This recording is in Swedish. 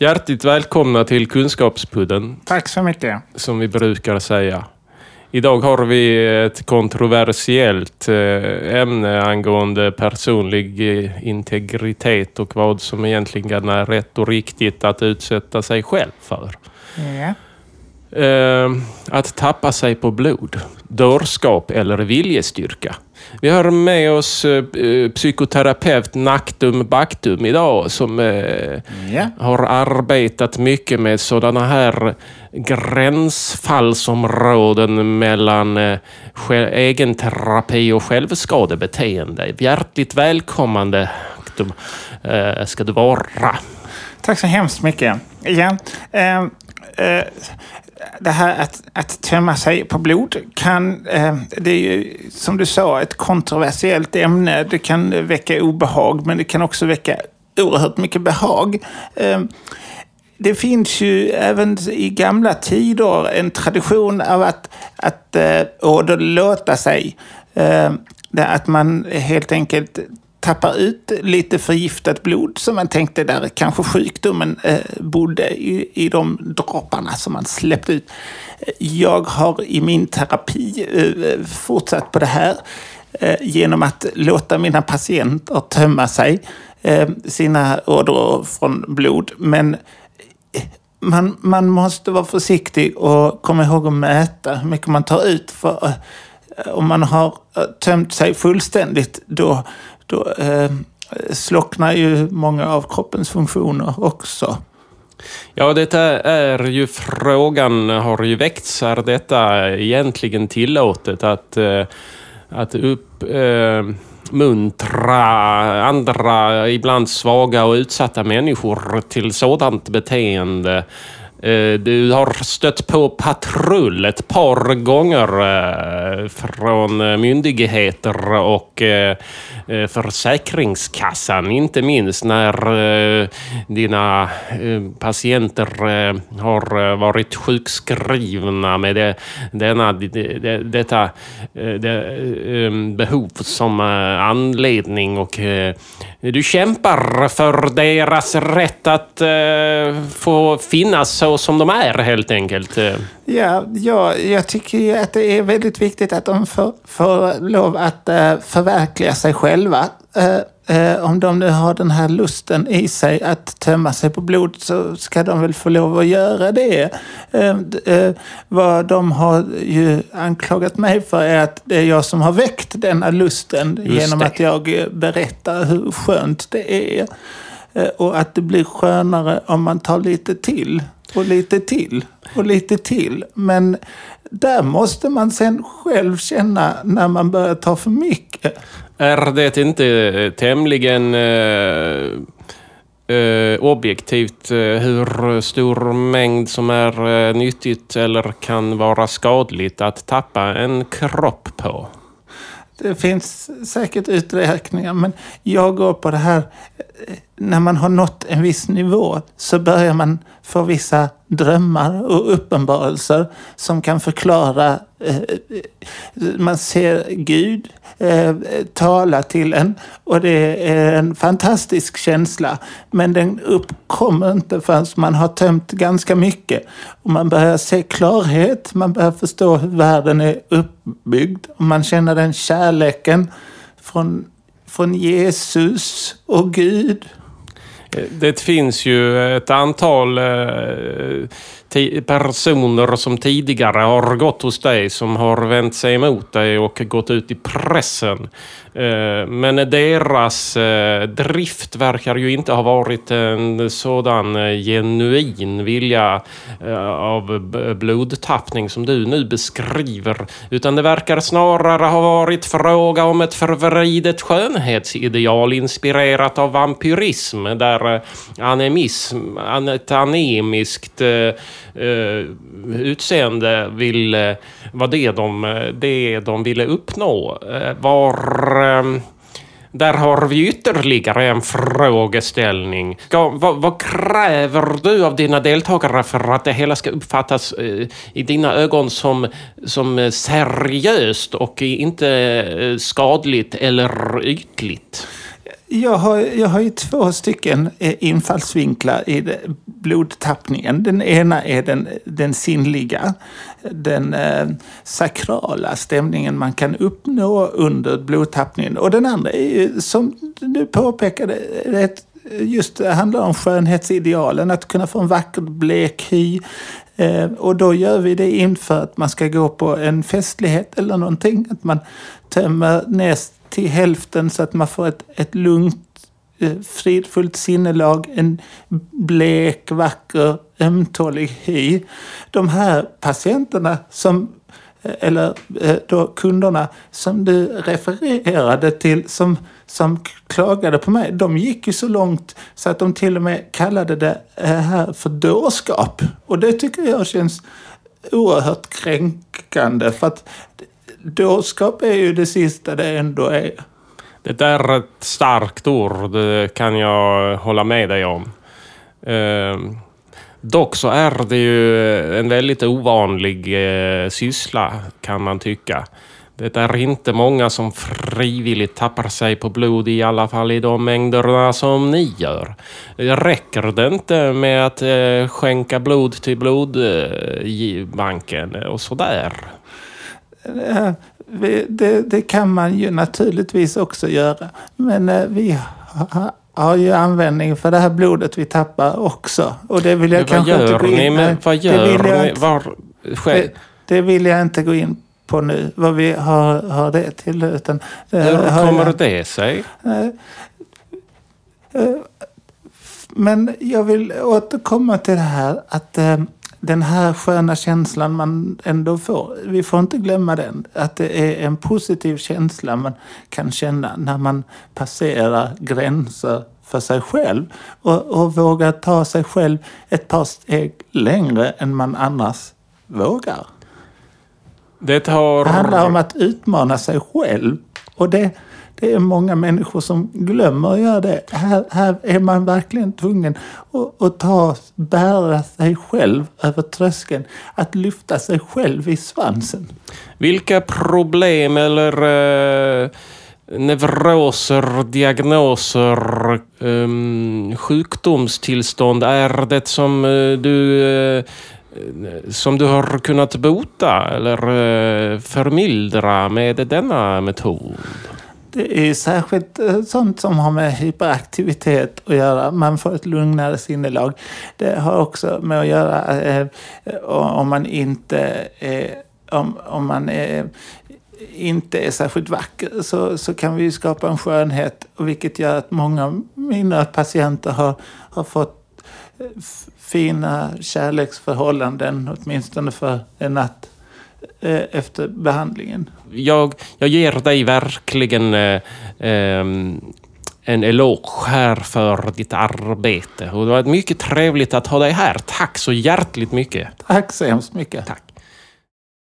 Hjärtligt välkomna till Kunskapspodden, Tack så mycket. som vi brukar säga. Idag har vi ett kontroversiellt eh, ämne angående personlig eh, integritet och vad som egentligen är rätt och riktigt att utsätta sig själv för. Ja. Eh, att tappa sig på blod, dårskap eller viljestyrka. Vi har med oss eh, eh, psykoterapeut Naktum Baktum idag som eh, Ja. har arbetat mycket med sådana här gränsfallsområden mellan eh, egenterapi och självskadebeteende. Hjärtligt välkommande Naktum, eh, ska du vara. Tack så hemskt mycket. Ja. Eh, eh, det här att, att tömma sig på blod kan, eh, det är ju som du sa ett kontroversiellt ämne. Det kan väcka obehag men det kan också väcka oerhört mycket behag. Eh, det finns ju även i gamla tider en tradition av att, att eh, åderlåta sig. Eh, att man helt enkelt tappar ut lite förgiftat blod som man tänkte där kanske sjukdomen eh, bodde i, i de dropparna som man släppte ut. Jag har i min terapi eh, fortsatt på det här eh, genom att låta mina patienter tömma sig eh, sina ådror från blod. Men eh, man, man måste vara försiktig och komma ihåg att mäta hur mycket man tar ut. För eh, om man har eh, tömt sig fullständigt då, då eh, slocknar ju många av kroppens funktioner också. Ja, detta är ju frågan har ju väckts. Är detta egentligen tillåtet att, eh, att uppmuntra eh, andra, ibland svaga och utsatta människor till sådant beteende? Eh, du har stött på patrull ett par gånger eh, från eh, myndigheter och Försäkringskassan, inte minst när dina patienter har varit sjukskrivna med det, denna, det, detta det, behov som anledning och du kämpar för deras rätt att få finnas som de är helt enkelt. Ja, ja, jag tycker ju att det är väldigt viktigt att de får, får lov att eh, förverkliga sig själva. Eh, eh, om de nu har den här lusten i sig att tömma sig på blod så ska de väl få lov att göra det. Eh, eh, vad de har ju anklagat mig för är att det är jag som har väckt denna lusten Just genom det. att jag berättar hur skönt det är. Och att det blir skönare om man tar lite till och lite till och lite till. Men där måste man sen själv känna när man börjar ta för mycket. Är det inte tämligen eh, eh, objektivt eh, hur stor mängd som är eh, nyttigt eller kan vara skadligt att tappa en kropp på? Det finns säkert uträkningar, men jag går på det här. När man har nått en viss nivå så börjar man få vissa drömmar och uppenbarelser som kan förklara. Eh, man ser Gud eh, tala till en och det är en fantastisk känsla. Men den uppkommer inte förrän man har tömt ganska mycket. Och man börjar se klarhet, man börjar förstå hur världen är uppbyggd. Och man känner den kärleken från, från Jesus och Gud. Det finns ju ett antal eh, personer som tidigare har gått hos dig som har vänt sig emot dig och gått ut i pressen. Eh, men deras eh, drift verkar ju inte ha varit en sådan eh, genuin vilja av blodtappning som du nu beskriver. Utan det verkar snarare ha varit fråga om ett förvridet skönhetsideal inspirerat av vampyrism där animism, ett anemiskt utseende vill var det de, det de ville uppnå. Eh, var... Ehm, där har vi ytterligare en frågeställning. Ska, vad, vad kräver du av dina deltagare för att det hela ska uppfattas eh, i dina ögon som, som eh, seriöst och inte eh, skadligt eller ytligt? Jag har, jag har ju två stycken infallsvinklar i det blodtappningen. Den ena är den, den sinnliga, den eh, sakrala stämningen man kan uppnå under blodtappningen. Och den andra är ju, som du påpekade, ett, just det handlar om skönhetsidealen. Att kunna få en vacker blek hy. Eh, och då gör vi det inför att man ska gå på en festlighet eller någonting. Att man tömmer näst till hälften så att man får ett, ett lugnt Eh, fridfullt sinnelag, en blek, vacker, ömtålig hy. De här patienterna som eh, eller eh, då kunderna som du refererade till som, som klagade på mig, de gick ju så långt så att de till och med kallade det här för dårskap. Och det tycker jag känns oerhört kränkande för att dårskap är ju det sista det ändå är. Det är ett starkt ord, det kan jag hålla med dig om. Eh, dock så är det ju en väldigt ovanlig eh, syssla, kan man tycka. Det är inte många som frivilligt tappar sig på blod, i alla fall i de mängderna som ni gör. Räcker det inte med att eh, skänka blod till blodbanken och sådär? Eh, det, det, kan man ju naturligtvis också göra. Men eh, vi har, ju användning för det här blodet vi tappar också. Och det vill jag Men kanske inte gå in men Vad gör ni? Var, det, det vill jag inte gå in på nu, vad vi har, har det till. Utan, Hur kommer jag, det sig? Eh, men jag vill återkomma till det här att den här sköna känslan man ändå får. Vi får inte glömma den. Att det är en positiv känsla man kan känna när man passerar gränser för sig själv och, och vågar ta sig själv ett par steg längre än man annars vågar. Det, har... det handlar om att utmana sig själv. Och det, det är många människor som glömmer att göra det. Här, här är man verkligen tvungen att, att ta, bära sig själv över tröskeln. Att lyfta sig själv i svansen. Vilka problem eller eh, neuroser, diagnoser, eh, sjukdomstillstånd är det som eh, du eh, som du har kunnat bota eller eh, förmildra med denna metod? Det är särskilt eh, sånt som har med hyperaktivitet att göra. Man får ett lugnare sinnelag. Det har också med att göra eh, eh om man inte är, om, om man eh, inte är särskilt vacker så, så kan vi skapa en skönhet vilket gör att många av mina patienter har, har fått eh, fina kärleksförhållanden åtminstone för en natt efter behandlingen. Jag, jag ger dig verkligen eh, eh, en eloge här för ditt arbete. Och det var mycket trevligt att ha dig här. Tack så hjärtligt mycket. Tack så hemskt mycket. Tack.